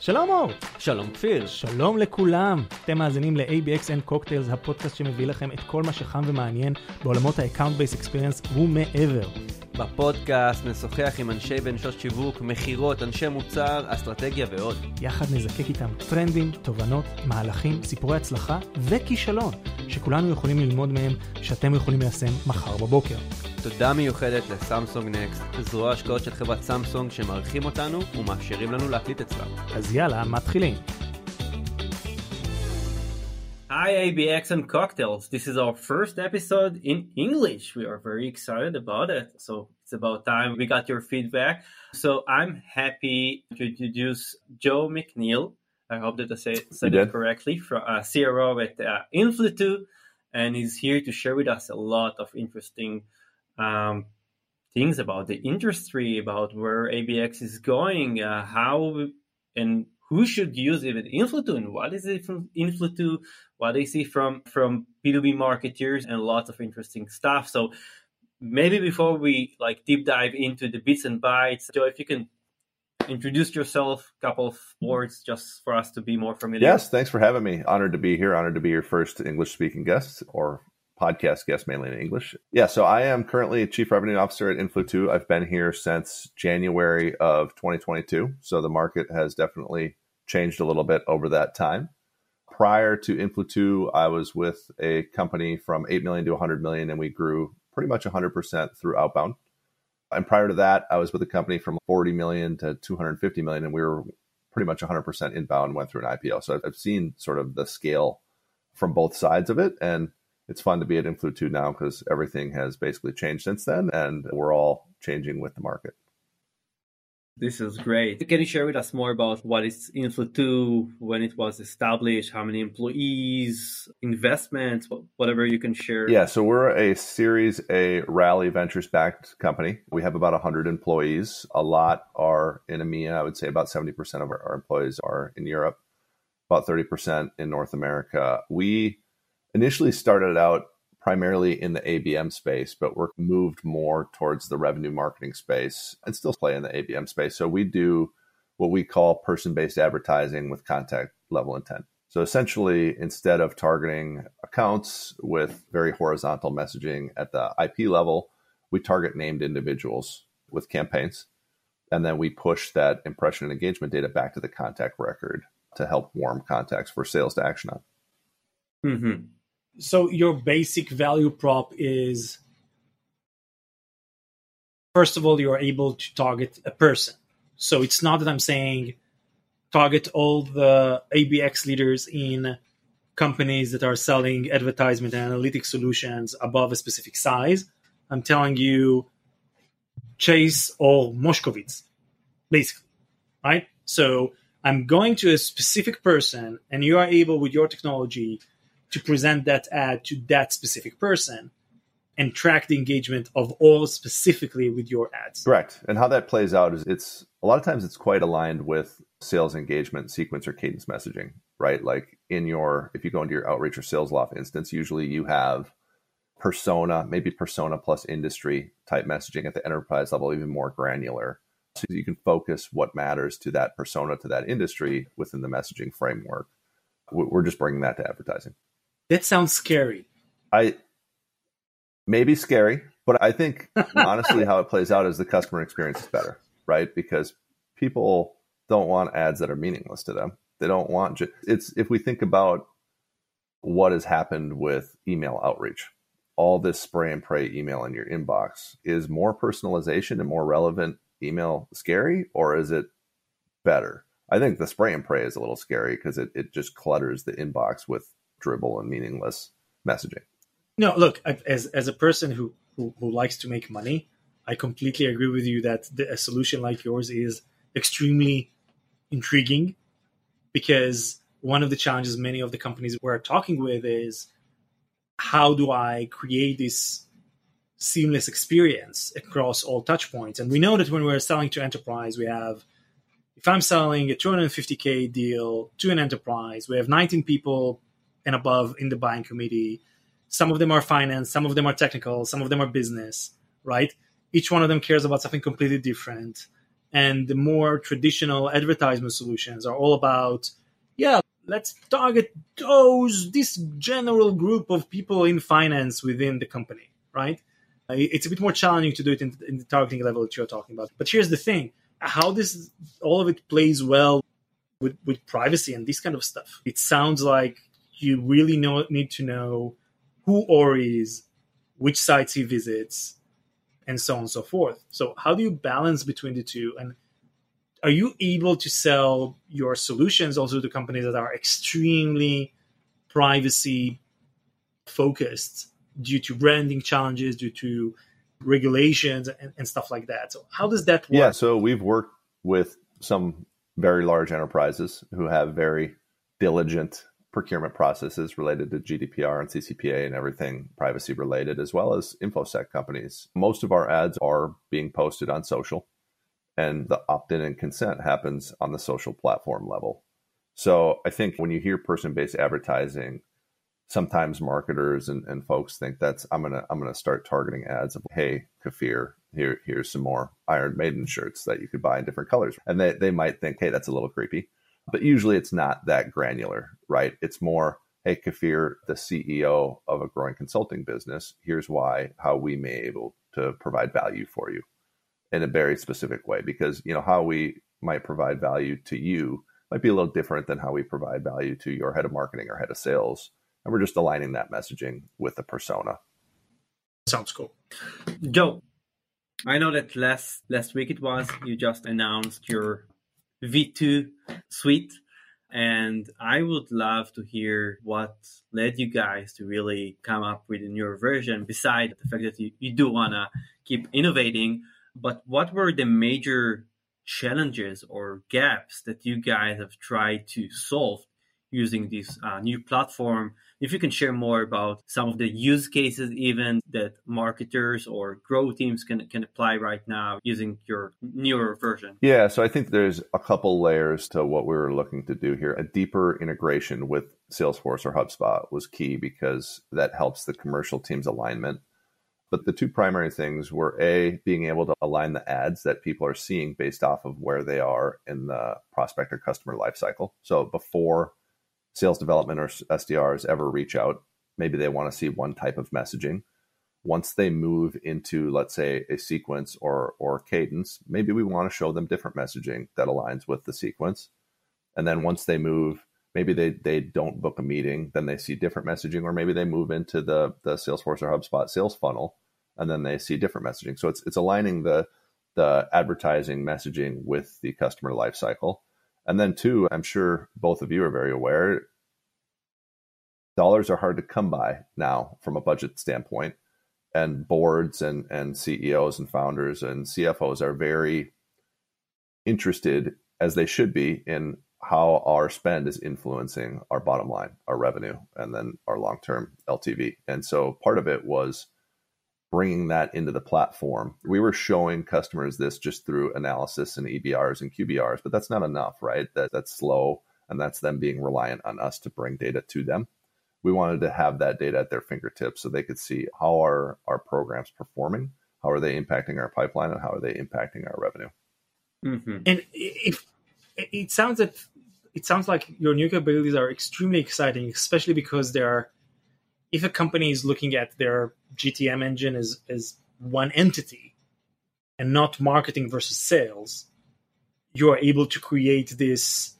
שלום אור. שלום כפיר. שלום לכולם. אתם מאזינים ל-ABX and Cocktails, הפודקאסט שמביא לכם את כל מה שחם ומעניין בעולמות ה-Account Based Experience ומעבר. בפודקאסט נשוחח עם אנשי ונשות שיווק, מכירות, אנשי מוצר, אסטרטגיה ועוד. יחד נזקק איתם טרנדים, תובנות, מהלכים, סיפורי הצלחה וכישלון, שכולנו יכולים ללמוד מהם, שאתם יכולים ליישם מחר בבוקר. תודה מיוחדת לסמסונג נקסט, זרוע השקעות של חברת סמסונג שמארחים אותנו ומאפשרים לנו להקליט אצלם. אז יאללה, מתחילים. Hi, ABX and Cocktails. This is our first episode in English. We are very excited about it. So it's about time we got your feedback. So I'm happy to introduce Joe McNeill. I hope that I say, said it correctly from uh, CRO at uh, Influ2. And he's here to share with us a lot of interesting um, things about the industry, about where ABX is going, uh, how and who should use even Influ2 what is it from Influ2, what they see from from B2B marketeers and lots of interesting stuff. So maybe before we like deep dive into the bits and bytes, Joe, if you can introduce yourself, couple of words just for us to be more familiar. Yes, thanks for having me. Honored to be here. Honored to be your first English speaking guest or podcast guest mainly in English. Yeah, so I am currently Chief Revenue Officer at Influ2. I've been here since January of 2022. So the market has definitely changed a little bit over that time. Prior to Influ2, I was with a company from 8 million to 100 million, and we grew pretty much 100% through outbound. And prior to that, I was with a company from 40 million to 250 million, and we were pretty much 100% inbound went through an IPO. So I've seen sort of the scale from both sides of it. And it's fun to be at Influ2 now because everything has basically changed since then, and we're all changing with the market. This is great. Can you share with us more about what is Influ2, when it was established, how many employees, investments, whatever you can share? Yeah, so we're a Series A Rally Ventures backed company. We have about 100 employees. A lot are in EMEA. I would say about 70% of our, our employees are in Europe, about 30% in North America. We initially started out primarily in the ABM space, but we're moved more towards the revenue marketing space and still play in the ABM space. So we do what we call person based advertising with contact level intent. So essentially, instead of targeting accounts with very horizontal messaging at the IP level, we target named individuals with campaigns. And then we push that impression and engagement data back to the contact record to help warm contacts for sales to action on. Mm-hmm so your basic value prop is first of all you're able to target a person. So it's not that i'm saying target all the abx leaders in companies that are selling advertisement and analytic solutions above a specific size. I'm telling you chase or moshkovitz basically right? So i'm going to a specific person and you are able with your technology to present that ad to that specific person and track the engagement of all specifically with your ads. Correct. And how that plays out is it's a lot of times it's quite aligned with sales engagement sequence or cadence messaging, right? Like in your if you go into your outreach or SalesLoft instance, usually you have persona, maybe persona plus industry type messaging at the enterprise level, even more granular. So you can focus what matters to that persona, to that industry within the messaging framework. We're just bringing that to advertising. That sounds scary. I maybe scary, but I think honestly how it plays out is the customer experience is better, right? Because people don't want ads that are meaningless to them. They don't want ju- it's if we think about what has happened with email outreach, all this spray and pray email in your inbox is more personalization and more relevant email scary or is it better? I think the spray and pray is a little scary because it, it just clutters the inbox with dribble and meaningless messaging. No, look, as as a person who, who, who likes to make money, I completely agree with you that the, a solution like yours is extremely intriguing because one of the challenges many of the companies we're talking with is how do I create this seamless experience across all touch points? And we know that when we're selling to enterprise, we have if I'm selling a 250k deal to an enterprise, we have 19 people and above in the buying committee. Some of them are finance, some of them are technical, some of them are business, right? Each one of them cares about something completely different. And the more traditional advertisement solutions are all about, yeah, let's target those, this general group of people in finance within the company, right? It's a bit more challenging to do it in, in the targeting level that you're talking about. But here's the thing how this all of it plays well with, with privacy and this kind of stuff. It sounds like you really know, need to know who Or is, which sites he visits, and so on and so forth. So, how do you balance between the two? And are you able to sell your solutions also to companies that are extremely privacy focused due to branding challenges, due to regulations, and, and stuff like that? So, how does that work? Yeah, so we've worked with some very large enterprises who have very diligent procurement processes related to GDPR and CCPA and everything privacy related, as well as InfoSec companies. Most of our ads are being posted on social, and the opt in and consent happens on the social platform level. So I think when you hear person based advertising, sometimes marketers and, and folks think that's I'm gonna I'm gonna start targeting ads of hey Kafir here here's some more Iron Maiden shirts that you could buy in different colors and they they might think hey that's a little creepy but usually it's not that granular right it's more hey Kafir, the CEO of a growing consulting business here's why how we may able to provide value for you in a very specific way because you know how we might provide value to you might be a little different than how we provide value to your head of marketing or head of sales and we're just aligning that messaging with the persona. Sounds cool. Joe, I know that last last week it was you just announced your V2 suite and I would love to hear what led you guys to really come up with a newer version besides the fact that you, you do want to keep innovating. But what were the major challenges or gaps that you guys have tried to solve using this uh, new platform if you can share more about some of the use cases even that marketers or grow teams can, can apply right now using your newer version? Yeah so i think there's a couple layers to what we were looking to do here. A deeper integration with salesforce or hubspot was key because that helps the commercial team's alignment. But the two primary things were a being able to align the ads that people are seeing based off of where they are in the prospect or customer lifecycle. So before sales development or SDRs ever reach out, maybe they want to see one type of messaging. Once they move into, let's say, a sequence or or cadence, maybe we want to show them different messaging that aligns with the sequence. And then once they move, maybe they they don't book a meeting, then they see different messaging, or maybe they move into the the Salesforce or HubSpot sales funnel, and then they see different messaging. So it's it's aligning the the advertising messaging with the customer lifecycle and then, two, I'm sure both of you are very aware dollars are hard to come by now from a budget standpoint. And boards and, and CEOs and founders and CFOs are very interested, as they should be, in how our spend is influencing our bottom line, our revenue, and then our long term LTV. And so part of it was bringing that into the platform. We were showing customers this just through analysis and EBRs and QBRs, but that's not enough, right? That that's slow and that's them being reliant on us to bring data to them. We wanted to have that data at their fingertips so they could see how are our programs performing, how are they impacting our pipeline, and how are they impacting our revenue. Mm-hmm. And if it sounds that it sounds like your new capabilities are extremely exciting, especially because they are if a company is looking at their GTM engine as, as one entity and not marketing versus sales, you are able to create this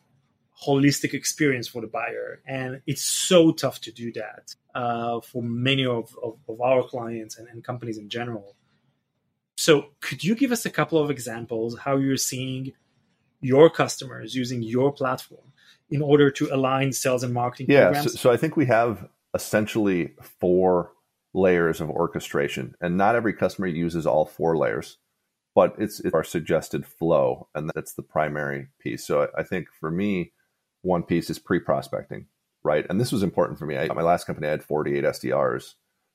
holistic experience for the buyer. And it's so tough to do that uh, for many of, of, of our clients and, and companies in general. So, could you give us a couple of examples how you're seeing your customers using your platform in order to align sales and marketing yeah, programs? So, so I think we have essentially four layers of orchestration. And not every customer uses all four layers, but it's, it's our suggested flow. And that's the primary piece. So I, think for me, one piece is pre prospecting, right? And this was important for me. I, my last company, I had 48 SDRs,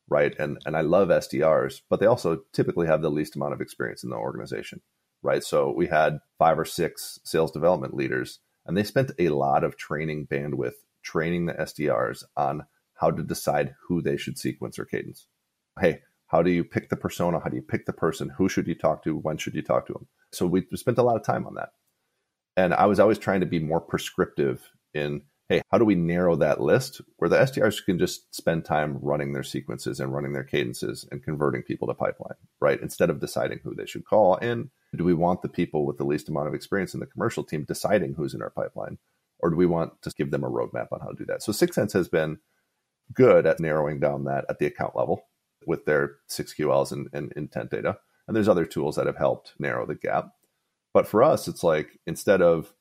right? And, and I love SDRs, but they also typically have the least amount of experience in the organization, right? So we had five or six sales development leaders, and they spent a lot of training bandwidth training the SDRs on how to decide who they should sequence or cadence. Hey, how do you pick the persona? How do you pick the person? Who should you talk to? When should you talk to them? So we spent a lot of time on that. And I was always trying to be more prescriptive in, hey, how do we narrow that list where the SDRs can just spend time running their sequences and running their cadences and converting people to pipeline, right? Instead of deciding who they should call. And do we want the people with the least amount of experience in the commercial team deciding who's in our pipeline? Or do we want to give them a roadmap on how to do that? So 6sense has been good at narrowing down that at the account level with their 6QLs and, and intent data. And there's other tools that have helped narrow the gap. But for us, it's like instead of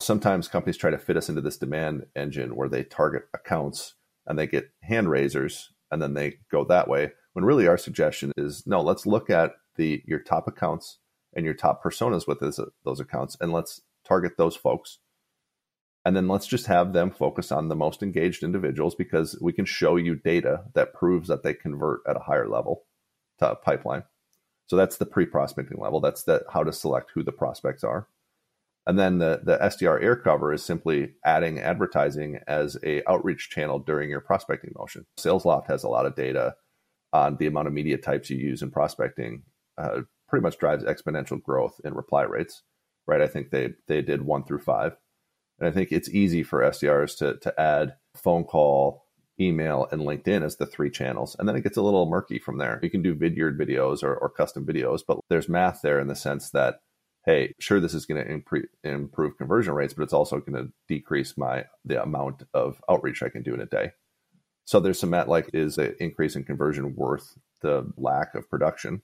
sometimes companies try to fit us into this demand engine where they target accounts and they get hand raisers and then they go that way. When really our suggestion is no, let's look at the your top accounts and your top personas with this, those accounts and let's target those folks and then let's just have them focus on the most engaged individuals because we can show you data that proves that they convert at a higher level to a pipeline. So that's the pre-prospecting level. That's the how to select who the prospects are. And then the, the SDR air cover is simply adding advertising as a outreach channel during your prospecting motion. SalesLoft has a lot of data on the amount of media types you use in prospecting. Uh, pretty much drives exponential growth in reply rates, right? I think they they did one through five. And I think it's easy for SDRs to, to add phone call, email, and LinkedIn as the three channels. And then it gets a little murky from there. You can do Vidyard videos or, or custom videos, but there's math there in the sense that, hey, sure, this is going to improve, improve conversion rates, but it's also going to decrease my the amount of outreach I can do in a day. So there's some math like, is the increase in conversion worth the lack of production?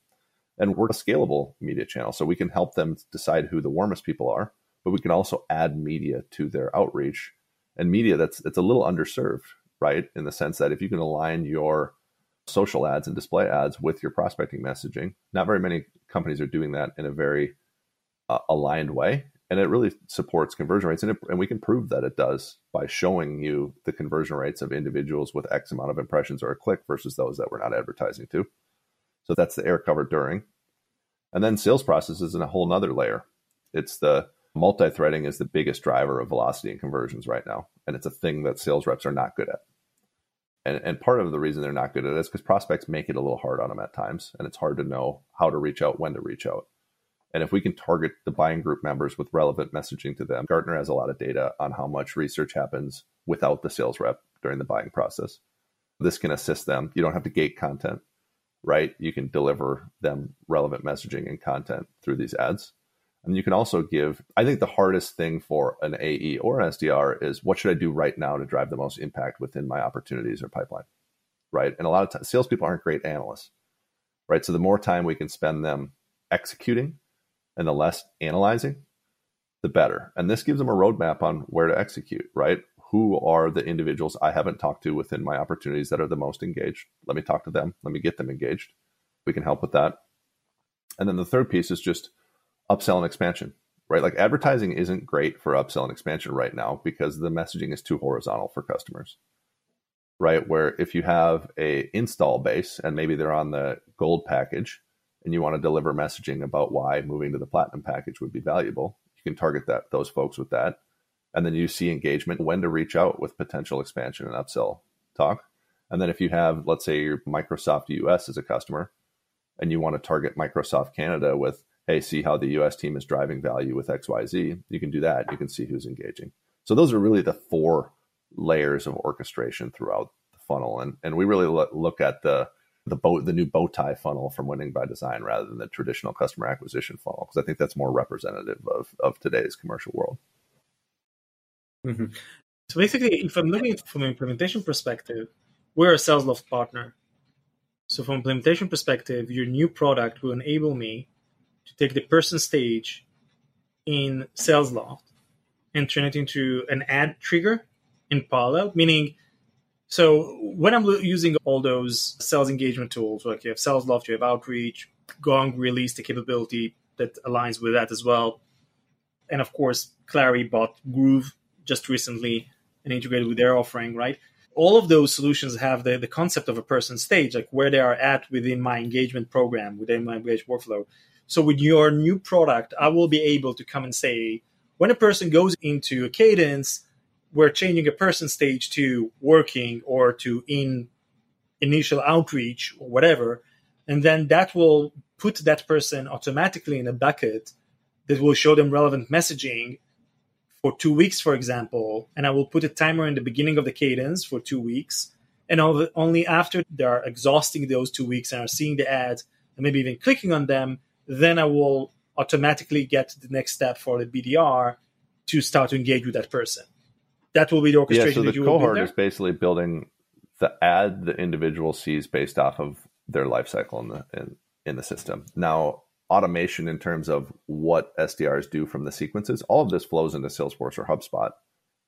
And we're a scalable media channel. So we can help them decide who the warmest people are but we can also add media to their outreach. And media that's it's a little underserved right? In the sense that if you can align your social ads and display ads with your prospecting messaging not very many companies are doing that in a very uh, aligned way. And it really supports conversion rates. And, it, and we can prove that it does by showing you the conversion rates of individuals with x amount of impressions or a click versus those that we're not advertising to. So that's the air cover during. And then sales process is in a whole nother layer. It's the multi-threading is the biggest driver of velocity and conversions right now and it's a thing that sales reps are not good at. And, and part of the reason they're not good at it is because prospects make it a little hard on them at times and it's hard to know how to reach out when to reach out. And if we can target the buying group members with relevant messaging to them gartner has a lot of data on how much research happens without the sales rep during the buying process. This can assist them. You don't have to gate content right? You can deliver them relevant messaging and content through these ads and you can also give, I think the hardest thing for an AE or an SDR is what should I do right now to drive the most impact within my opportunities or pipeline? Right. And a lot of times, salespeople aren't great analysts. Right. So the more time we can spend them executing and the less analyzing, the better. And this gives them a roadmap on where to execute, right? Who are the individuals I haven't talked to within my opportunities that are the most engaged? Let me talk to them. Let me get them engaged. We can help with that. And then the third piece is just upsell and expansion, right? Like advertising isn't great for upsell and expansion right now because the messaging is too horizontal for customers, right? Where if you have a install base and maybe they're on the gold package and you want to deliver messaging about why moving to the platinum package would be valuable, you can target that those folks with that. And then you see engagement, when to reach out with potential expansion and upsell talk. And then if you have, let's say, your Microsoft US as a customer, and you want to target Microsoft Canada with hey, see how the US team is driving value with XYZ, you can do that. You can see who's engaging. So those are really the four layers of orchestration throughout the funnel. And, and we really look at the, the bow, the new bow tie funnel from winning by design rather than the traditional customer acquisition funnel, because I think that's more representative of, of today's commercial world. Mm-hmm. So basically, if I'm looking from an implementation perspective, we're a SalesLoft partner. So from implementation perspective, your new product will enable me to take the person stage in SalesLoft and turn it into an ad trigger in parallel, meaning so when I'm using all those sales engagement tools, like you have SalesLoft, you have Outreach, Gong released a capability that aligns with that as well. And of course, Clari bought Groove just recently and integrated with their offering, right? All of those solutions have the, the concept of a person stage, like where they are at within my engagement program, within my engagement workflow. So with your new product, I will be able to come and say, when a person goes into a cadence, we're changing a person stage to working or to in initial outreach or whatever. And then that will put that person automatically in a bucket that will show them relevant messaging for two weeks, for example, and I will put a timer in the beginning of the cadence for two weeks. And only after they are exhausting those two weeks and are seeing the ads and maybe even clicking on them, then I will automatically get to the next step for the BDR to start to engage with that person. That will be the orchestration. Yeah, so the cohort is basically building the ad the individual sees based off of their life cycle in the in, in the system. Now, automation in terms of what SDRs do from the sequences, all of this flows into Salesforce or HubSpot.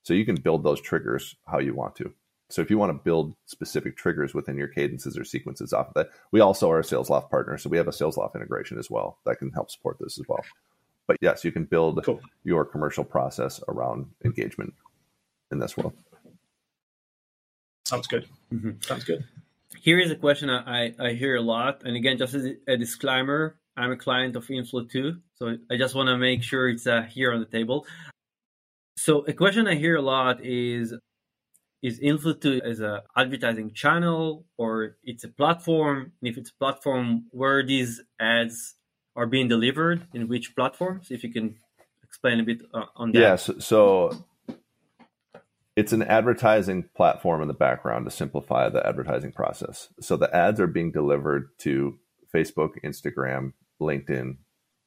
So you can build those triggers how you want to. So if you want to build specific triggers within your cadences or sequences off of that, we also are a SalesLoft partner. So we have a SalesLoft integration as well that can help support this as well. But yes, you can build cool. your commercial process around engagement in this world. Sounds good. Mm-hmm. Sounds good. Here is a question I, I hear a lot. And again, just as a disclaimer, I'm a client of Influ2. So I just want to make sure it's uh, here on the table. So a question I hear a lot is is Influ2 as an advertising channel or it's a platform? And if it's a platform, where these ads are being delivered, in which platforms? If you can explain a bit uh, on that. Yes. Yeah, so, so it's an advertising platform in the background to simplify the advertising process. So the ads are being delivered to Facebook, Instagram, LinkedIn,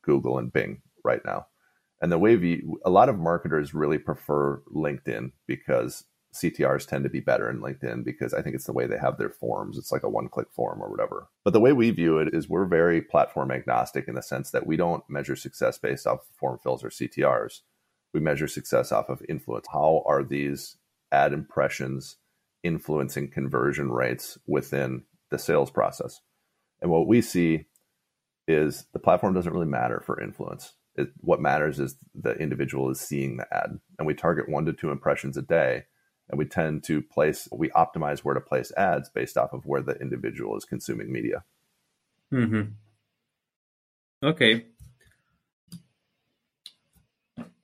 Google, and Bing right now. And the way we, a lot of marketers really prefer LinkedIn because CTRs tend to be better in LinkedIn because I think it's the way they have their forms. It's like a one click form or whatever. But the way we view it is we're very platform agnostic in the sense that we don't measure success based off form fills or CTRs we measure success off of influence. How are these ad impressions influencing conversion rates within the sales process? And what we see is the platform doesn't really matter for influence. It, what matters is the individual is seeing the ad. And we target one to two impressions a day. And we tend to place, we optimize where to place ads based off of where the individual is consuming media. Mm-hmm. Okay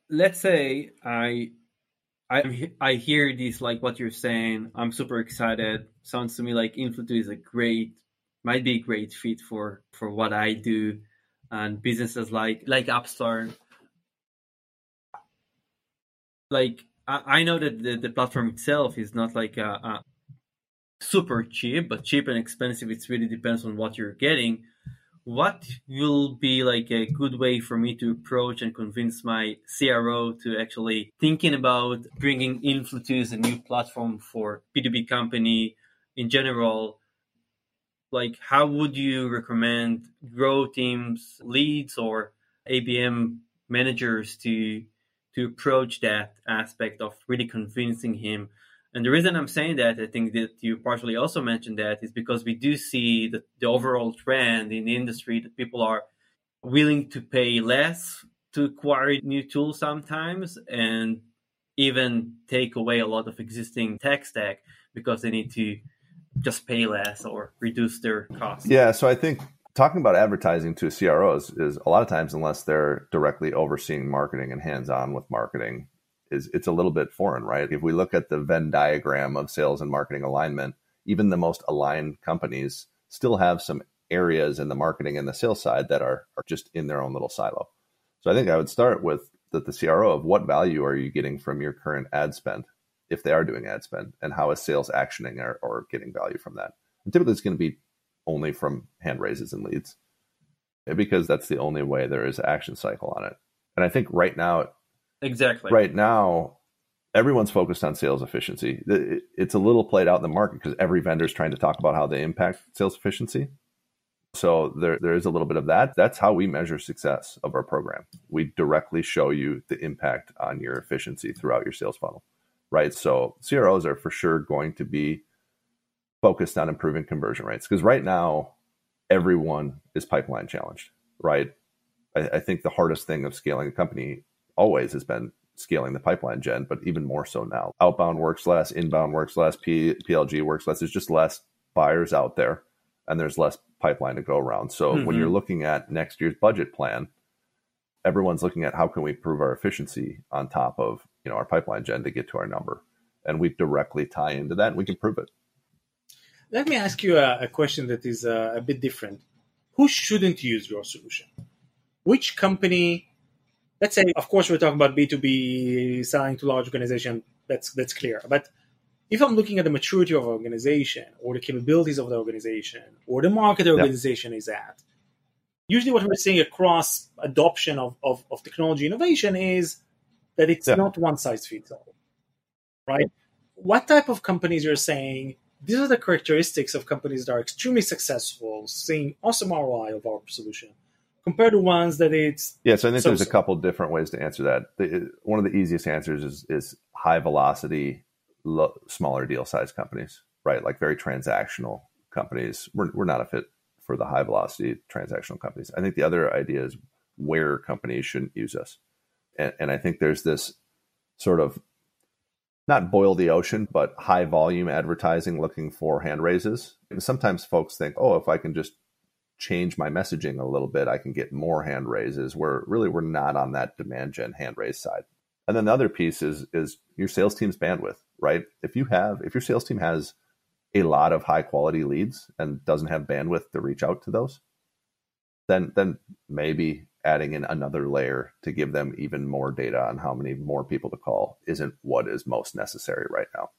let's say I I I hear this like what you're saying. I'm super excited. Sounds to me like Influ2 is a great might be a great fit for for what I do and businesses like like Upstart. Like I, know that the, the platform itself is not like a, a super cheap, but cheap and expensive. It really depends on what you're getting what will be like a good way for me to approach and convince my CRO to actually thinking about bringing Influ2 as a new platform for B2B company in general? Like, how would you recommend grow teams, leads, or ABM managers to to approach that aspect of really convincing him and the reason I'm saying that, I think that you partially also mentioned that, is because we do see the, the overall trend in the industry that people are willing to pay less to acquire new tools sometimes and even take away a lot of existing tech stack because they need to just pay less or reduce their costs. Yeah, so I think talking about advertising to CROs is a lot of times, unless they're directly overseeing marketing and hands on with marketing, is it's a little bit foreign, right? If we look at the Venn diagram of sales and marketing alignment, even the most aligned companies still have some areas in the marketing and the sales side that are, are just in their own little silo. So I think I would start with the, the CRO of what value are you getting from your current ad spend, if they are doing ad spend, and how is sales actioning or, or getting value from that? And typically it's going to be only from hand raises and leads eh, because that's the only way there is action cycle on it. And I think right now Exactly. Right now, everyone's focused on sales efficiency. It's a little played out in the market because every vendor is trying to talk about how they impact sales efficiency. So there, there is a little bit of that. That's how we measure success of our program. We directly show you the impact on your efficiency throughout your sales funnel, right? So CROs are for sure going to be focused on improving conversion rates because right now everyone is pipeline challenged, right? I, I think the hardest thing of scaling a company always has been scaling the pipeline gen, but even more so now. Outbound works less, inbound works less, P- PLG works less. There's just less buyers out there and there's less pipeline to go around. So mm-hmm. when you're looking at next year's budget plan, everyone's looking at how can we improve our efficiency on top of, you know, our pipeline gen to get to our number. And we directly tie into that and we can prove it. Let me ask you a, a question that is uh, a bit different. Who shouldn't use your solution? Which company let's say, of course, we're talking about B2B selling to large organization. That's that's clear. But if I'm looking at the maturity of an organization or the capabilities of the organization or the market the organization is at, usually what we're seeing across adoption of, of, of technology innovation is that it's yeah. not one size fits all. Right? What type of companies you're saying these are the characteristics of companies that are extremely successful, seeing awesome ROI of our solution, compared to ones that it's yeah. So I think so-so. there's a couple different ways to answer that. The, one of the easiest answers is is high velocity, lo- smaller deal size companies, right? Like very transactional companies. We're we're not a fit for the high velocity transactional companies. I think the other idea is where companies shouldn't use us, and, and I think there's this sort of not boil the ocean, but high volume advertising looking for hand raises. And sometimes folks think, oh, if I can just change my messaging a little bit, I can get more hand raises. Where really we're not on that demand gen hand raise side. And then the other piece is is your sales team's bandwidth, right? If you have if your sales team has a lot of high quality leads and doesn't have bandwidth to reach out to those, then then maybe adding in another layer to give them even more data on how many more people to call isn't what is most necessary right now.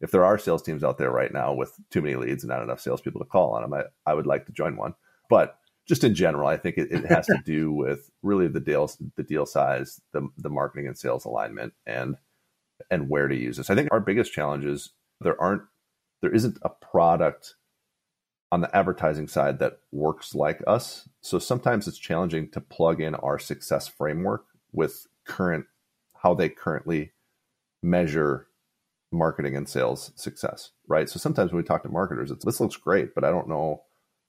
If there are sales teams out there right now with too many leads and not enough salespeople to call on them, I, I would like to join one. But just in general, I think it, it has to do with really the deal, the deal size, the the marketing and sales alignment, and and where to use this. I think our biggest challenge is there aren't there isn't a product on the advertising side that works like us. So sometimes it's challenging to plug in our success framework with current how they currently measure marketing and sales success, right? So sometimes when we talk to marketers, it's this looks great, but I don't know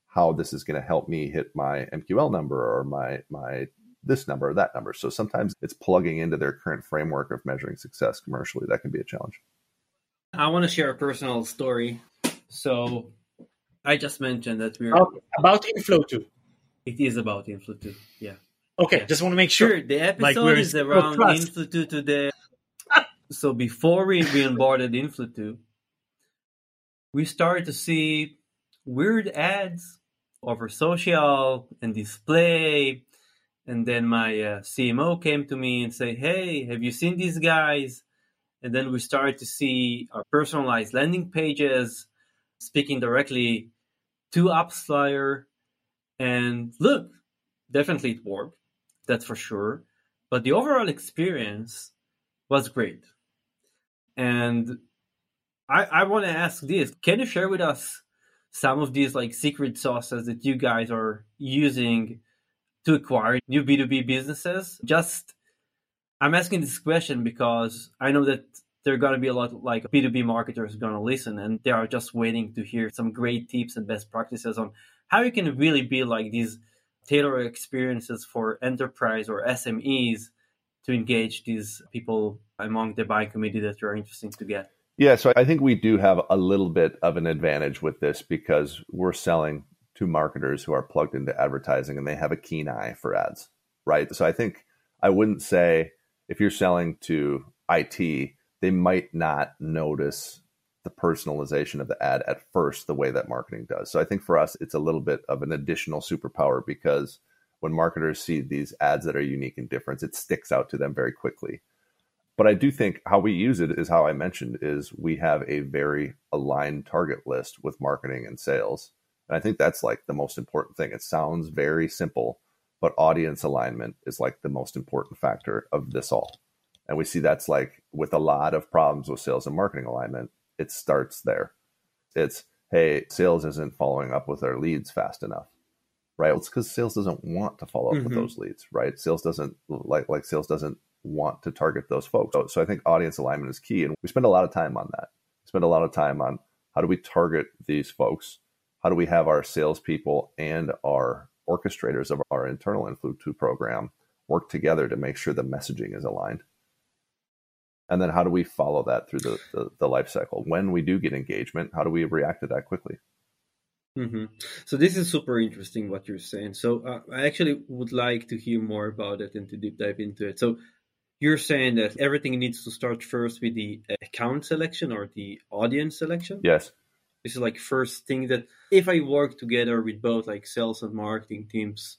how this is going to help me hit my MQL number or my my this number or that number. So sometimes it's plugging into their current framework of measuring success commercially. That can be a challenge. I want to share a personal story. So I just mentioned that we're about, about Influ2. It is about Influ2. Yeah. Okay, yeah. just want to make sure. Sure, the episode like is around Influ2 today. so before we, we onboarded Influ2, we started to see weird ads over social and display. And then my uh, CMO came to me and say, "Hey, have you seen these guys?" And then we started to see our personalized landing pages speaking directly to AppsFlyer. And look, definitely it worked, that's for sure. But the overall experience was great. And I, I want to ask this can you share with us some of these like secret sauces that you guys are using to acquire new B2B businesses? Just I'm asking this question because I know that there are going to be a lot like B2B marketers going to listen and they are just waiting to hear some great tips and best practices on how you can really be like these tailored experiences for enterprise or SMEs to engage these people among the buying committee that you're interested to get. Yeah, so I think we do have a little bit of an advantage with this because we're selling to marketers who are plugged into advertising and they have a keen eye for ads, right? So I think I wouldn't say if you're selling to IT, they might not notice the personalization of the ad at first the way that marketing does. So I think for us, it's a little bit of an additional superpower because when marketers see these ads that are unique and different, it sticks out to them very quickly. But I do think how we use it is how I mentioned is we have a very aligned target list with marketing and sales. And I think that's like the most important thing. It sounds very simple, but audience alignment is like the most important factor of this all. And we see that's like with a lot of problems with sales and marketing alignment, it starts there. It's, hey, sales isn't following up with our leads fast enough. Right. It's because sales doesn't want to follow up mm-hmm. with those leads, right? Sales doesn't like like sales doesn't want to target those folks. So, so I think audience alignment is key. And we spend a lot of time on that. We spend a lot of time on how do we target these folks? How do we have our salespeople and our orchestrators of our internal Influ2 program work together to make sure the messaging is aligned? And then how do we follow that through the, the, the life cycle? When we do get engagement how do we react to that quickly? Mm-hmm. so this is super interesting what you're saying. So uh, i actually would like to hear more about it and to deep dive into it. So you're saying that everything needs to start first with the account selection or the audience selection? Yes. This is like first thing that if i work together with both like sales and marketing teams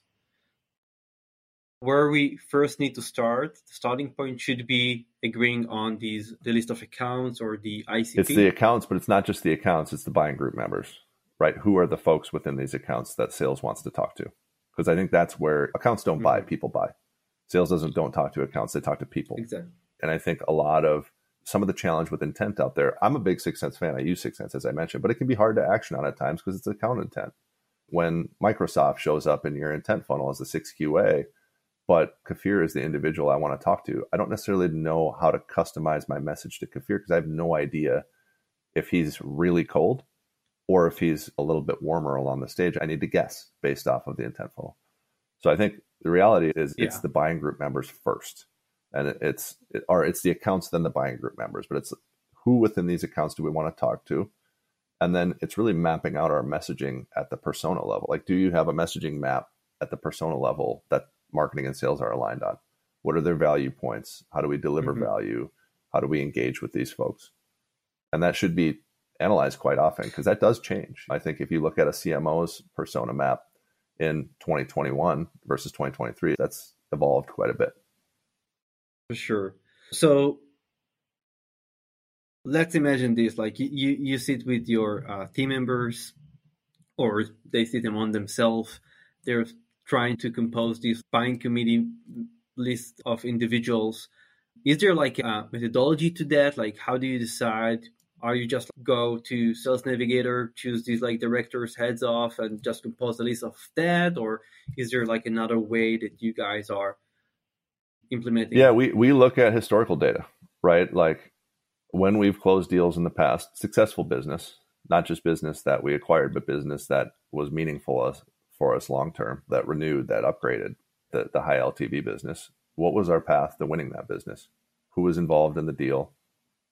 where we first need to start. The starting point should be agreeing on these the list of accounts or the ICP. It's the accounts, but it's not just the accounts, it's the buying group members, right? Who are the folks within these accounts that sales wants to talk to? Because I think that's where accounts don't buy, Mhm. people buy. Sales doesn't don't talk to accounts, they talk to people. exactly. And I think a lot of some of the challenge with intent out there, I'm a big 6sense fan. I use 6sense as I mentioned, but it can be hard to action on at times because it's account intent. When Microsoft shows up in your intent funnel as a 6QA, but Kafir is the individual I want to talk to, I don't necessarily know how to customize my message to Kafir because I have no idea if he's really cold or if he's a little bit warmer along the stage. I need to guess based off of the intent funnel. So I think the reality is it's Yeah. the buying group members first and it's it, or it's the accounts then the buying group members but it's who within these accounts do we want to talk to and then it's really mapping out our messaging at the persona level like do you have a messaging map at the persona level that marketing and sales are aligned on what are their value points how do we deliver Mhm. value how do we engage with these folks and that should be analyzed quite often because that does change i think if you look at a cmo's persona map in 2021 versus 2023 that's evolved quite a bit For sure. So let's imagine this: like you, you, sit with your uh, team members, or they sit among themselves. They're trying to compose this buying committee list of individuals. Is there like a methodology to that? Like, how do you decide? Are you just go to Sales Navigator, choose these like directors, heads off, and just compose a list of that, or is there like another way that you guys are implementing? Yeah, we, we look at historical data, right? Like when we've closed deals in the past, successful business, not just business that we acquired, but business that was meaningful us, for us long term, that renewed, that upgraded the, the high LTV business. What was our path to winning that business? Who was involved in the deal?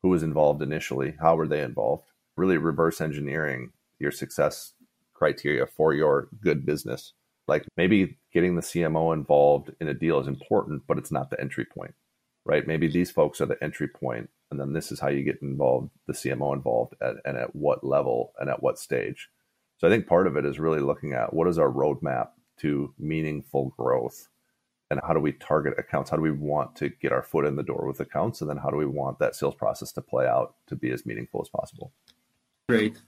Who was involved initially? How were they involved? Really reverse engineering your success criteria for your good business like maybe getting the CMO involved in a deal is important, but it's not the entry point, right? Maybe these folks are the entry point, and then this is how you get involved, the CMO involved, at, and at what level and at what stage. So I think part of it is really looking at what is our roadmap to meaningful growth, and how do we target accounts? How do we want to get our foot in the door with accounts, and then how do we want that sales process to play out to be as meaningful as possible? Great.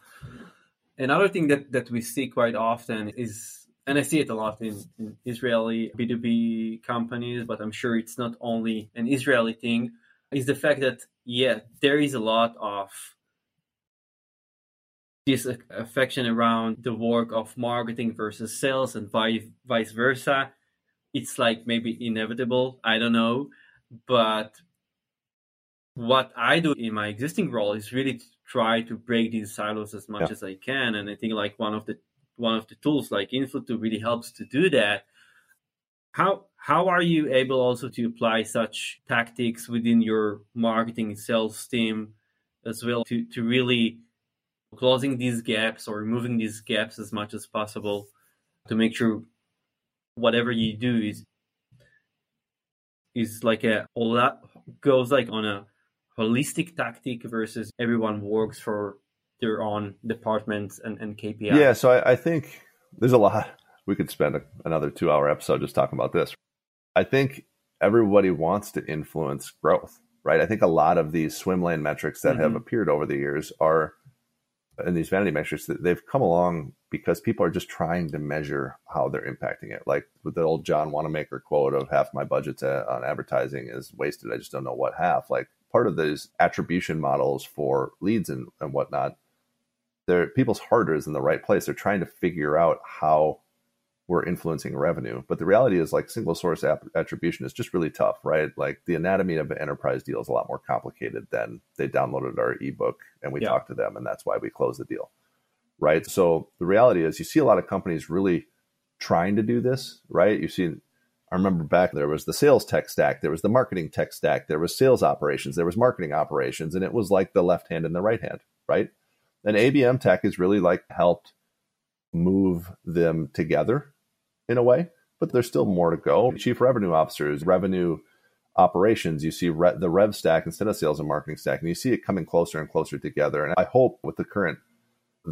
Another thing that, that we see quite often is, and I see it a lot in, in Israeli B2B companies, but I'm sure it's not only an Israeli thing, is the fact that, yeah, there is a lot of this affection around the work of marketing versus sales and vice, vice versa. It's like maybe inevitable. I don't know. But what I do in my existing role is really to try to break these silos as much Yeah. as I can. And I think like one of the one of the tools like Influ2 really helps to do that. How how are you able also to apply such tactics within your marketing and sales team as well to, to really closing these gaps or removing these gaps as much as possible to make sure whatever you do is is like a all that goes like on a holistic tactic versus everyone works for their own departments and, and KPIs. Yeah, so I, I think there's a lot. We could spend a, another two hour episode just talking about this. I think everybody wants to influence growth, right? I think a lot of these swim lane metrics that have Mhm. appeared over the years are, and these vanity metrics, that they've come along because people are just trying to measure how they're impacting it. Like with the old John Wanamaker quote of half my budget to, on advertising is wasted. I just don't know what half. Like part of these attribution models for leads and, and whatnot, they're people's heart is in the right place. They're trying to figure out how we're influencing revenue. But the reality is like single source app- attribution is just really tough, right? Like the anatomy of an enterprise deal is a lot more complicated than they downloaded our ebook and we Yeah. talked to them and that's why we closed the deal. Right. So the reality is you see a lot of companies really trying to do this, right? You see I remember back there was the sales tech stack, there was the marketing tech stack, there was sales operations, there was marketing operations, and it was like the left hand and the right hand, right? And ABM tech has really like helped move them together in a way, but there's still more to go. Chief revenue officers, revenue operations, you see re- the rev stack instead of sales and marketing stack, and you see it coming closer and closer together. And I hope with the current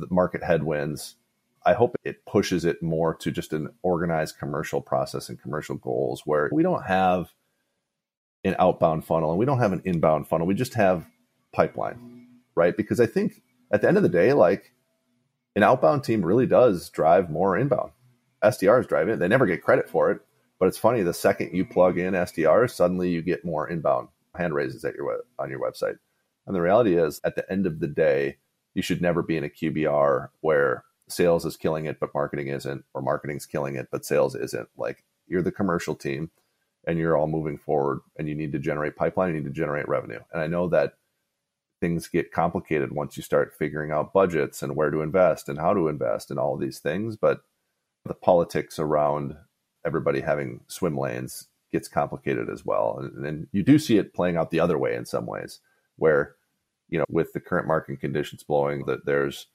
market headwinds, I hope it pushes it more to just an organized commercial process and commercial goals where we don't have an outbound funnel and we don't have an inbound funnel. We just have pipeline, right? Because I think at the end of the day, like an outbound team really does drive more inbound. SDRs drive it. They never get credit for it. But it's funny, the second you plug in SDRs, suddenly you get more inbound hand raises at your on your website. And the reality is, at the end of the day, you should never be in a QBR where sales is killing it, but marketing isn't, or marketing's killing it, but sales isn't. Like you're the commercial team and you're all moving forward and you need to generate pipeline, you need to generate revenue. And I know that things get complicated once you start figuring out budgets and where to invest and how to invest and all these things. But the politics around everybody having swim lanes gets complicated as well. And, and you do see it playing out the other way in some ways, where, you know, with the current market conditions blowing, that there's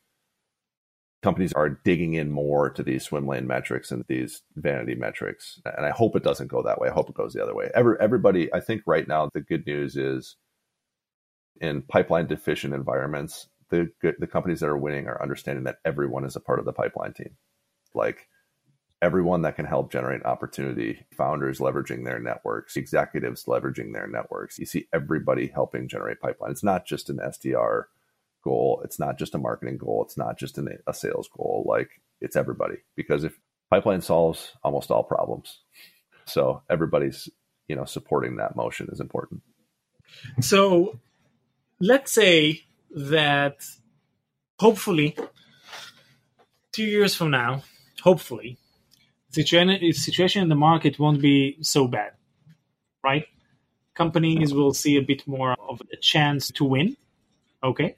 companies are digging in more to these swim lane metrics and these vanity metrics. And I hope it doesn't go that way. I hope it goes the other way. Every, everybody, I think right now, the good news is in pipeline deficient environments, the the companies that are winning are understanding that everyone is a part of the pipeline team. Like everyone that can help generate opportunity, founders leveraging their networks, executives leveraging their networks. You see everybody helping generate pipeline. It's not just an SDR goal. It's not just a marketing goal. It's not just an, a sales goal. Like it's everybody because if pipeline solves almost all problems, so everybody's you know supporting that motion is important. So let's say that hopefully two years from now, hopefully, situation situation in the market won't be so bad, right? Companies will see a bit more of a chance to win, okay,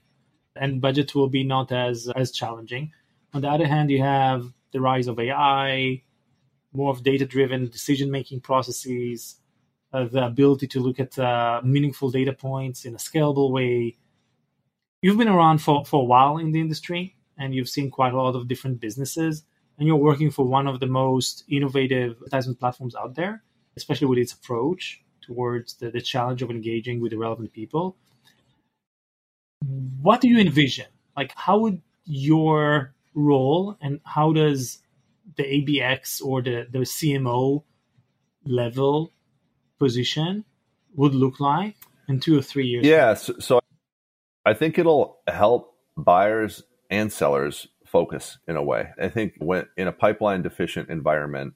and budget will be not as as challenging. On the other hand, you have the rise of AI, more of data driven decision making processes, uh, the ability to look at uh, meaningful data points in a scalable way. You've been around for, for a while in the industry and you've seen quite a lot of different businesses, and you're working for one of the most innovative advertisement platforms out there, especially with its approach towards the, the challenge of engaging with the relevant people. What do you envision? Like, how would your role and how does the ABX or the, the CMO level position would look like in two or three years? Yeah, so, so I think it'll help buyers and sellers focus in a way. I think when in a pipeline deficient environment,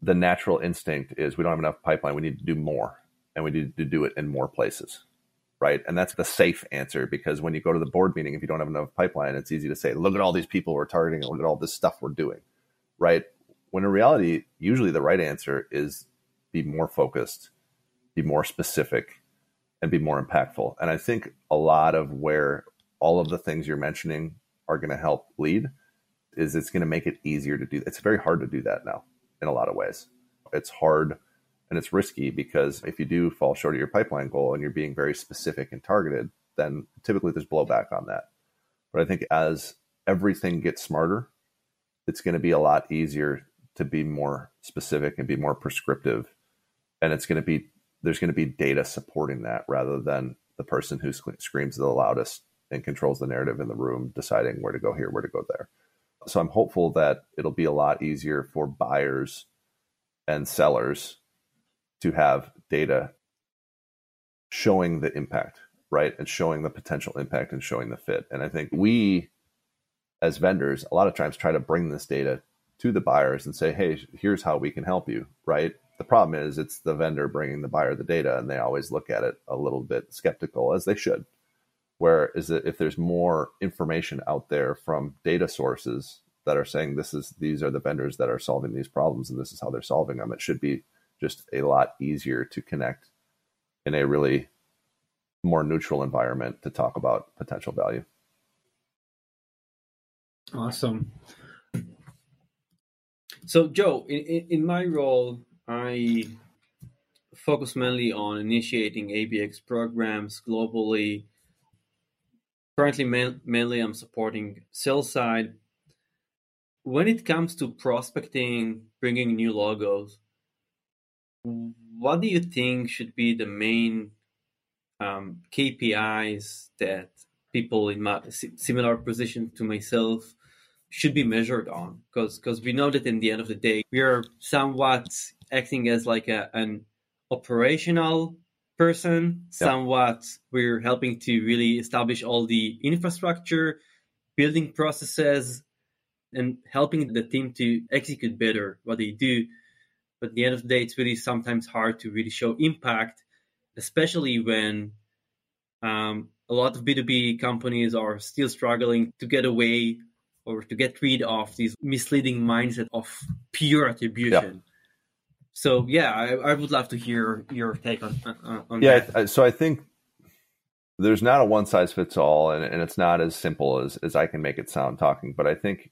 the natural instinct is we don't have enough pipeline. We need to do more, and we need to do it in more places, right? And that's the safe answer because when you go to the board meeting, if you don't have enough pipeline, it's easy to say, "Look at all these people we're targeting, and look at all this stuff we're doing," right? When in reality, usually the right answer is be more focused, be more specific, and be more impactful. And I think a lot of where all of the things you're mentioning are going to help lead is it's going to make it easier to do. It's very hard to do that now in a lot of ways. It's hard and it's risky because if you do fall short of your pipeline goal and you're being very specific and targeted, then typically there's blowback on that. But I think as everything gets smarter, it's going to be a lot easier to be more specific and be more prescriptive and it's going to be there's going to be data supporting that rather than the person who screams the loudest and controls the narrative in the room deciding where to go here where to go there. So i'm hopeful that it'll be a lot easier for buyers and sellers to have data showing the impact right and showing the potential impact and showing the fit. And i think we as vendors a lot of times try to bring this data to the buyers and say hey here's how we can help you right? The problem is it's the vendor bringing the buyer the data, and they always look at it a little bit skeptical, as they should. Where is it if there's more information out there from data sources that are saying this is these are the vendors that are solving these problems and this is how they're solving them, it should be just a lot easier to connect in a really more neutral environment to talk about potential value. Awesome. So, Joe, in, in my role, I focus mainly on initiating ABX programs globally. Currently, mainly I'm supporting sales side. When it comes to prospecting, bringing new logos, what do you think should be the main um, KPIs that people in my similar position to myself should be measured on because because we know that in the end of the day we are somewhat acting as like a, an operational person somewhat we're helping to really establish all the infrastructure building processes and helping the team to execute better what they do. But at the end of the day it's really sometimes hard to really show impact especially when um, a lot of b2b companies are still struggling to get away or to get rid of this misleading mindset of pure attribution. Yeah. So yeah I, I would love to hear your take on on, on yeah that. So i think there's not a one size fits all and, and it's not as simple as, as i can make it sound talking but i think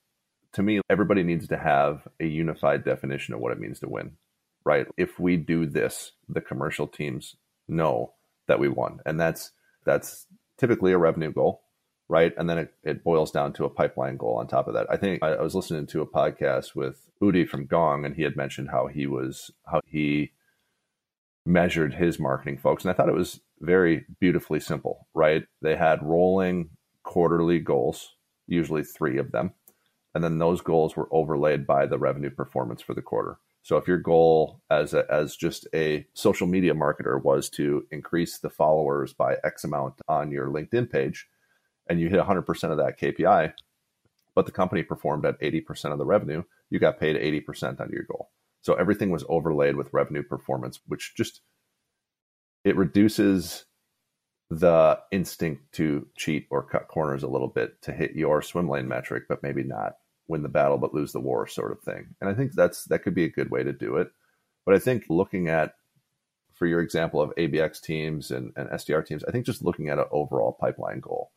to me everybody needs to have a unified definition of what it means to win right? If we do this the commercial teams know that we won and that's that's typically a revenue goal right and then it, it boils down to a pipeline goal on top of that i think I, I was listening to a podcast with udi from gong and he had mentioned how he was how he measured his marketing folks. And I thought it was very beautifully simple, right? They had rolling quarterly goals, usually three of them. And then those goals were overlaid by the revenue performance for the quarter. So if your goal as a, as just a social media marketer was to increase the followers by X amount on your LinkedIn page, and you hit 100% of that KPI, but the company performed at 80% of the revenue, you got paid 80% on your goal. So everything was overlaid with revenue performance, which just it reduces the instinct to cheat or cut corners a little bit to hit your swim lane metric, but maybe not win the battle but lose the war sort of thing. And I think that's that could be a good way to do it. But I think looking at for your example of ABX teams and, and SDR teams, I think just looking at an overall pipeline goal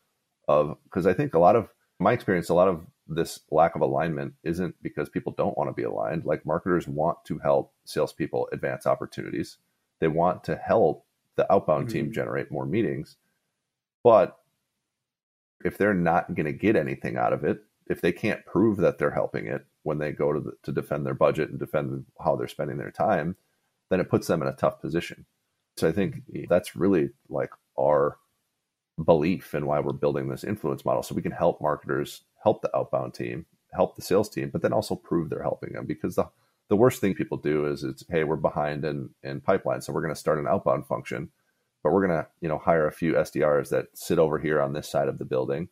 of because I think a lot of my experience, a lot of this lack of alignment isn't because people don't want to be aligned. Like marketers want to help salespeople advance opportunities. They want to help the outbound team Mhm. generate more meetings. But if they're not going to get anything out of it, if they can't prove that they're helping it when they go to the, to defend their budget and defend how they're spending their time, then it puts them in a tough position. So I think that's really like our belief and why we're building this influence model. So we can help marketers help the outbound team help the sales team but then also prove they're helping them. Because the the worst thing people do is it's hey we're behind in in pipeline so we're going to start an outbound function but we're going to you know hire a few sdrs that sit over here on this side of the building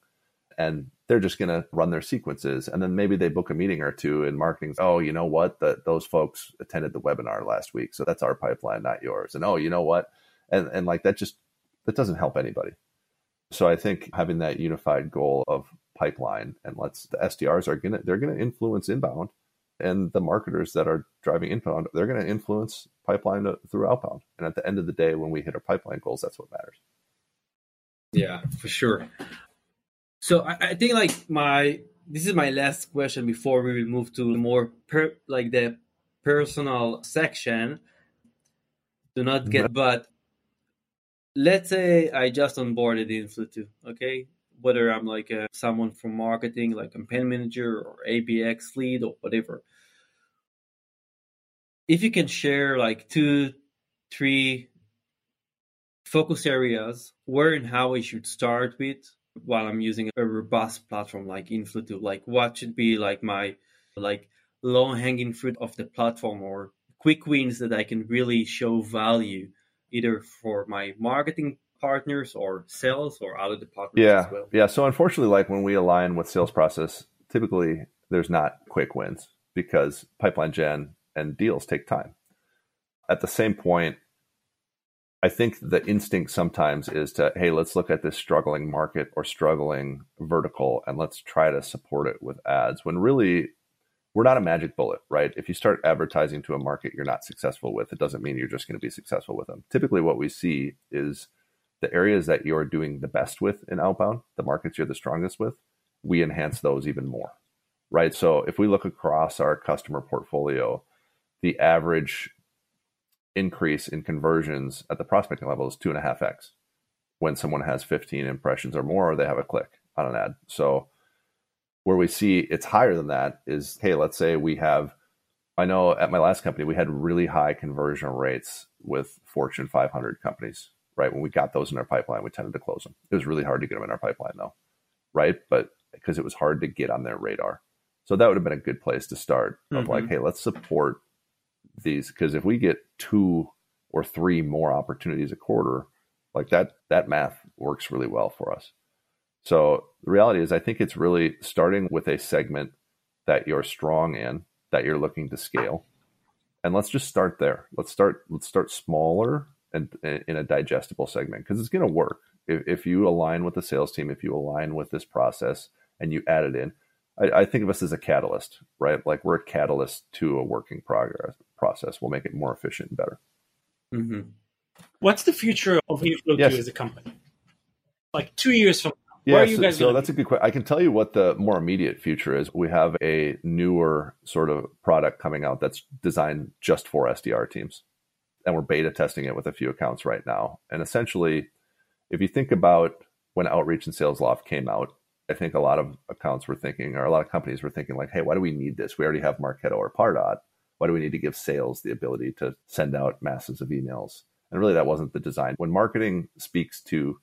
and they're just going to run their sequences. And then maybe they book a meeting or two in marketing oh you know what? That those folks attended the webinar last week so that's our pipeline not yours. And oh you know what? And and like that just that doesn't help anybody so I think having that unified goal of pipeline and let's the SDRs are gonna they're gonna influence inbound, and the marketers that are driving inbound they're gonna influence pipeline uh, through outbound. And at the end of the day, when we hit our pipeline goals, that's what matters. Yeah, for sure. So I, I think like my this is my last question before we will move to the more per, like the personal section. Do not get but let's say I just onboarded Influ2, okay? Whether I'm like a, someone from marketing, like a campaign manager or ABX lead or whatever. If you can share like two, three focus areas where and how I should start with while I'm using a robust platform like Influ2, like what should be like my like low hanging fruit of the platform or quick wins that I can really show value either for my marketing partners or sales or other departments Yeah, as well. yeah. So unfortunately, like when we align with sales process, typically there's not quick wins because pipeline gen and deals take time. At the same point, I think the instinct sometimes is to, hey, let's look at this struggling market or struggling vertical and let's try to support it with ads. When really, we're not a magic bullet, right? If you start advertising to a market you're not successful with, it doesn't mean you're just going to be successful with them. Typically, what we see is the areas that you're doing the best with in outbound, the markets you're the strongest with, we enhance those even more, right? So if we look across our customer portfolio, the average increase in conversions at the prospecting level is two and a half X when someone has 15 impressions or more, or they have a click on an ad. So where we see it's higher than that is, hey, let's say we have, I know at my last company, we had really high conversion rates with Fortune 500 companies, right? When we got those in our pipeline, we tended to close them. It was really hard to get them in our pipeline though, right? But because it was hard to get on their radar. So that would have been a good place to start of Mhm. like, hey, let's support these because if we get two or three more opportunities a quarter, like that that math works really well for us. So the reality is I think it's really starting with a segment that you're strong in, that you're looking to scale. And let's just start there. Let's start let's start smaller and in a digestible segment because it's going to work. If, if you align with the sales team, if you align with this process and you add it in, I, I think of us as a catalyst, right? Like we're a catalyst to a working progress process. We'll make it more efficient and better. hmm What's the future of Influ Yes. 2 as a company? Like two years from now, Yeah, where are you so, so that's a good question. I can tell you what the more immediate future is. We have a newer sort of product coming out that's designed just for SDR teams. And we're beta testing it with a few accounts right now. And essentially, if you think about when Outreach and SalesLoft came out, I think a lot of accounts were thinking, or a lot of companies were thinking, like, hey, why do we need this? We already have Marketo or Pardot. Why do we need to give sales the ability to send out masses of emails? And really, that wasn't the design. When marketing speaks to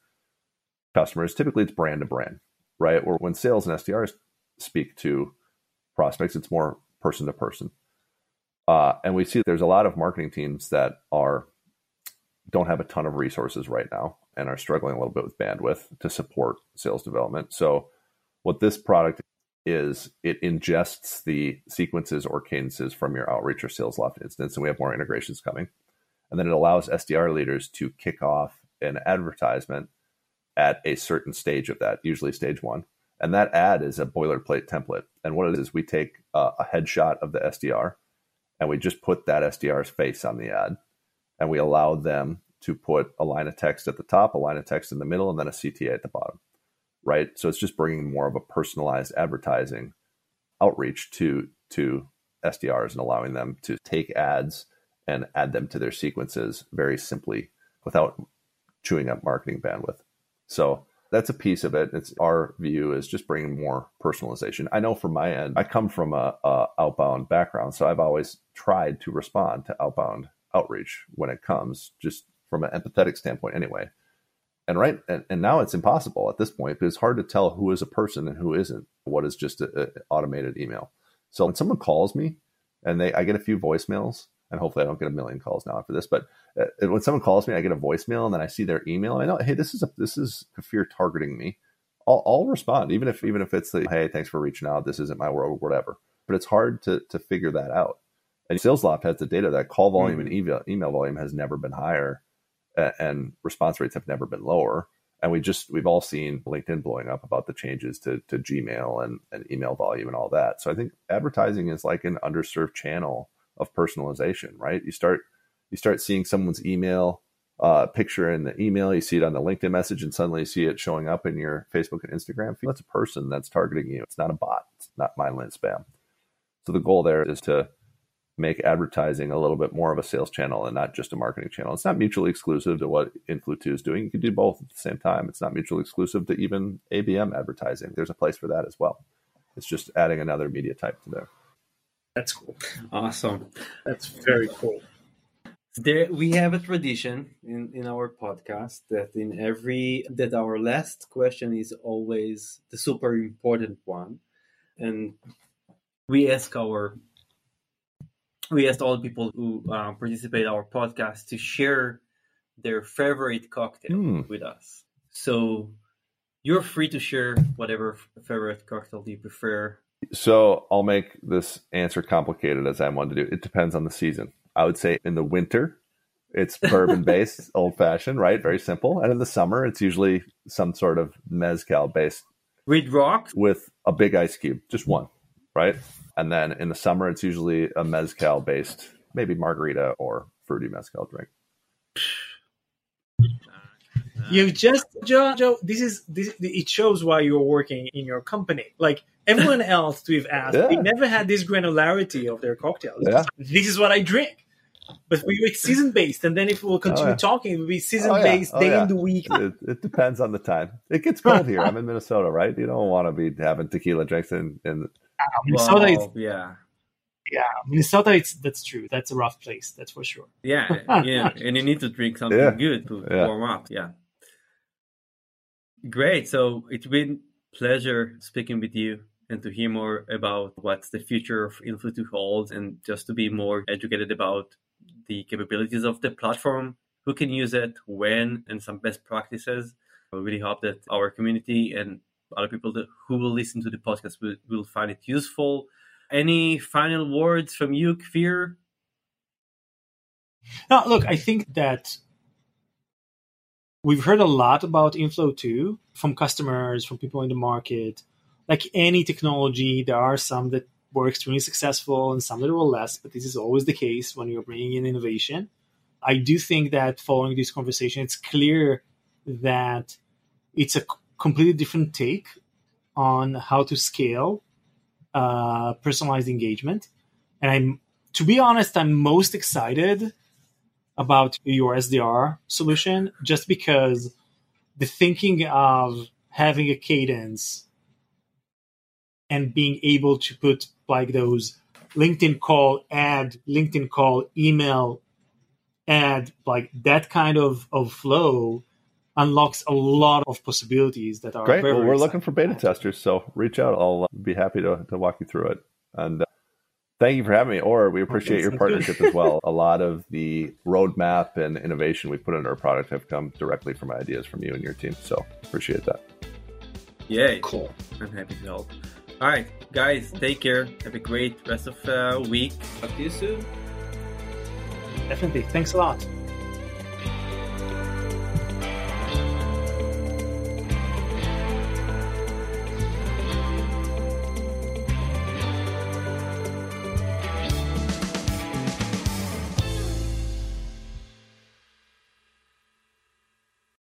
customers, typically it's brand to brand, right? Or when sales and SDRs speak to prospects, it's more person to person. Uh, and we see there's a lot of marketing teams that are don't have a ton of resources right now and are struggling a little bit with bandwidth to support sales development. So, what this product is, it ingests the sequences or cadences from your outreach or SalesLoft instance, and we have more integrations coming. And then it allows SDR leaders to kick off an advertisement at a certain stage of that, usually stage one. And that ad is a boilerplate template. And what it is, we take uh, a headshot of the SDR and we just put that SDR's face on the ad. And we allow them to put a line of text at the top, a line of text in the middle, and then a CTA at the bottom. Right. So it's just bringing more of a personalized advertising outreach to to SDRs and allowing them to take ads and add them to their sequences very simply without chewing up marketing bandwidth. So that's a piece of it. It's our view is just bringing more personalization. I know from my end, I come from a, a outbound background, so I've always tried to respond to outbound outreach when it comes, just from an empathetic standpoint, anyway. And right, and, and now it's impossible at this point because it's hard to tell who is a person and who isn't. What is just an automated email? So when someone calls me, and they, I get a few voicemails, and hopefully I don't get a million calls now after this. But uh, when someone calls me, I get a voicemail, and then I see their email. I know, hey, this is a this is Kfir targeting me. I'll, I'll respond, even if even if it's the hey, thanks for reaching out. This isn't my world, whatever. But it's hard to to figure that out. And SalesLoft has the data that call volume and email email volume has never been higher, uh, and response rates have never been lower. And we just we've all seen LinkedIn blowing up about the changes to to Gmail and, and email volume and all that. So I think advertising is like an underserved channel of personalization, right? You start you start seeing someone's email uh, picture in the email, you see it on the LinkedIn message, and suddenly you see it showing up in your Facebook and Instagram feed. That's a person that's targeting you. It's not a bot. It's not mindless spam. So the goal there is to make advertising a little bit more of a sales channel and not just a marketing channel. It's not mutually exclusive to what Influ2 is doing. You can do both at the same time. It's not mutually exclusive to even ABM advertising. There's a place for that as well. It's just adding another media type to there. That's cool. Awesome. That's very cool. There we have a tradition in, in our podcast that in every that our last question is always the super important one. And we ask our we asked all the people who uh, participate in our podcast to share their favorite cocktail Hmm. with us. So you're free to share whatever favorite cocktail you prefer. So I'll make this answer complicated as I want to do. It depends on the season. I would say in the winter, it's bourbon based, old fashioned, right? Very simple. And in the summer, it's usually some sort of mezcal based Reed Rock, with a big ice cube, just one, right? And then in the summer, it's usually a mezcal based, maybe margarita or fruity mezcal drink. You just Joe, Joe. This is this. It shows why you're working in your company. Like everyone else we've asked, Yeah. they never had this granularity of their cocktails. Yeah. This is what I drink. But for you, it's season based, and then if we'll oh, continue Oh, yeah. talking, it will be season Oh, yeah. based, Oh, day yeah. in the week. It, it depends on the time. It gets cold here. I'm in Minnesota, right? You don't want to be having tequila drinks in, in Minnesota, Wow, it's, yeah. yeah, Minnesota, it's that's true. That's a rough place. That's for sure. Yeah, yeah, and you need to drink something Yeah. good to Yeah. warm up. Yeah. Great. So it's been pleasure speaking with you. And to hear more about what the future of Influ2 holds and just to be more educated about the capabilities of the platform, who can use it, when, and some best practices. I really hope that our community and other people that, who will listen to the podcast will, will find it useful. Any final words from you, Kfir? Now, look, I think that we've heard a lot about Influ2 from customers, from people in the market. Like any technology, there are some that were extremely successful and some that were less, but this is always the case when you're bringing in innovation. I do think that following this conversation, it's clear that it's a completely different take on how to scale uh, personalized engagement. And I'm, to be honest, I'm most excited about your SDR solution just because the thinking of having a cadence and being able to put like those LinkedIn call, ad, LinkedIn call, email, ad, like that kind of, of flow unlocks a lot of possibilities that are great. Very, well, we're looking for beta testers, so reach out. I'll be happy to, to walk you through it. And uh, thank you for having me. Or we appreciate your partnership as well. A lot of the roadmap and innovation we put into our product have come directly from ideas from you and your team. So appreciate that. Yay! cool. I'm happy to help. All right, guys, take care. Have a great rest of uh, week. Talk to you soon. Definitely. Thanks a lot.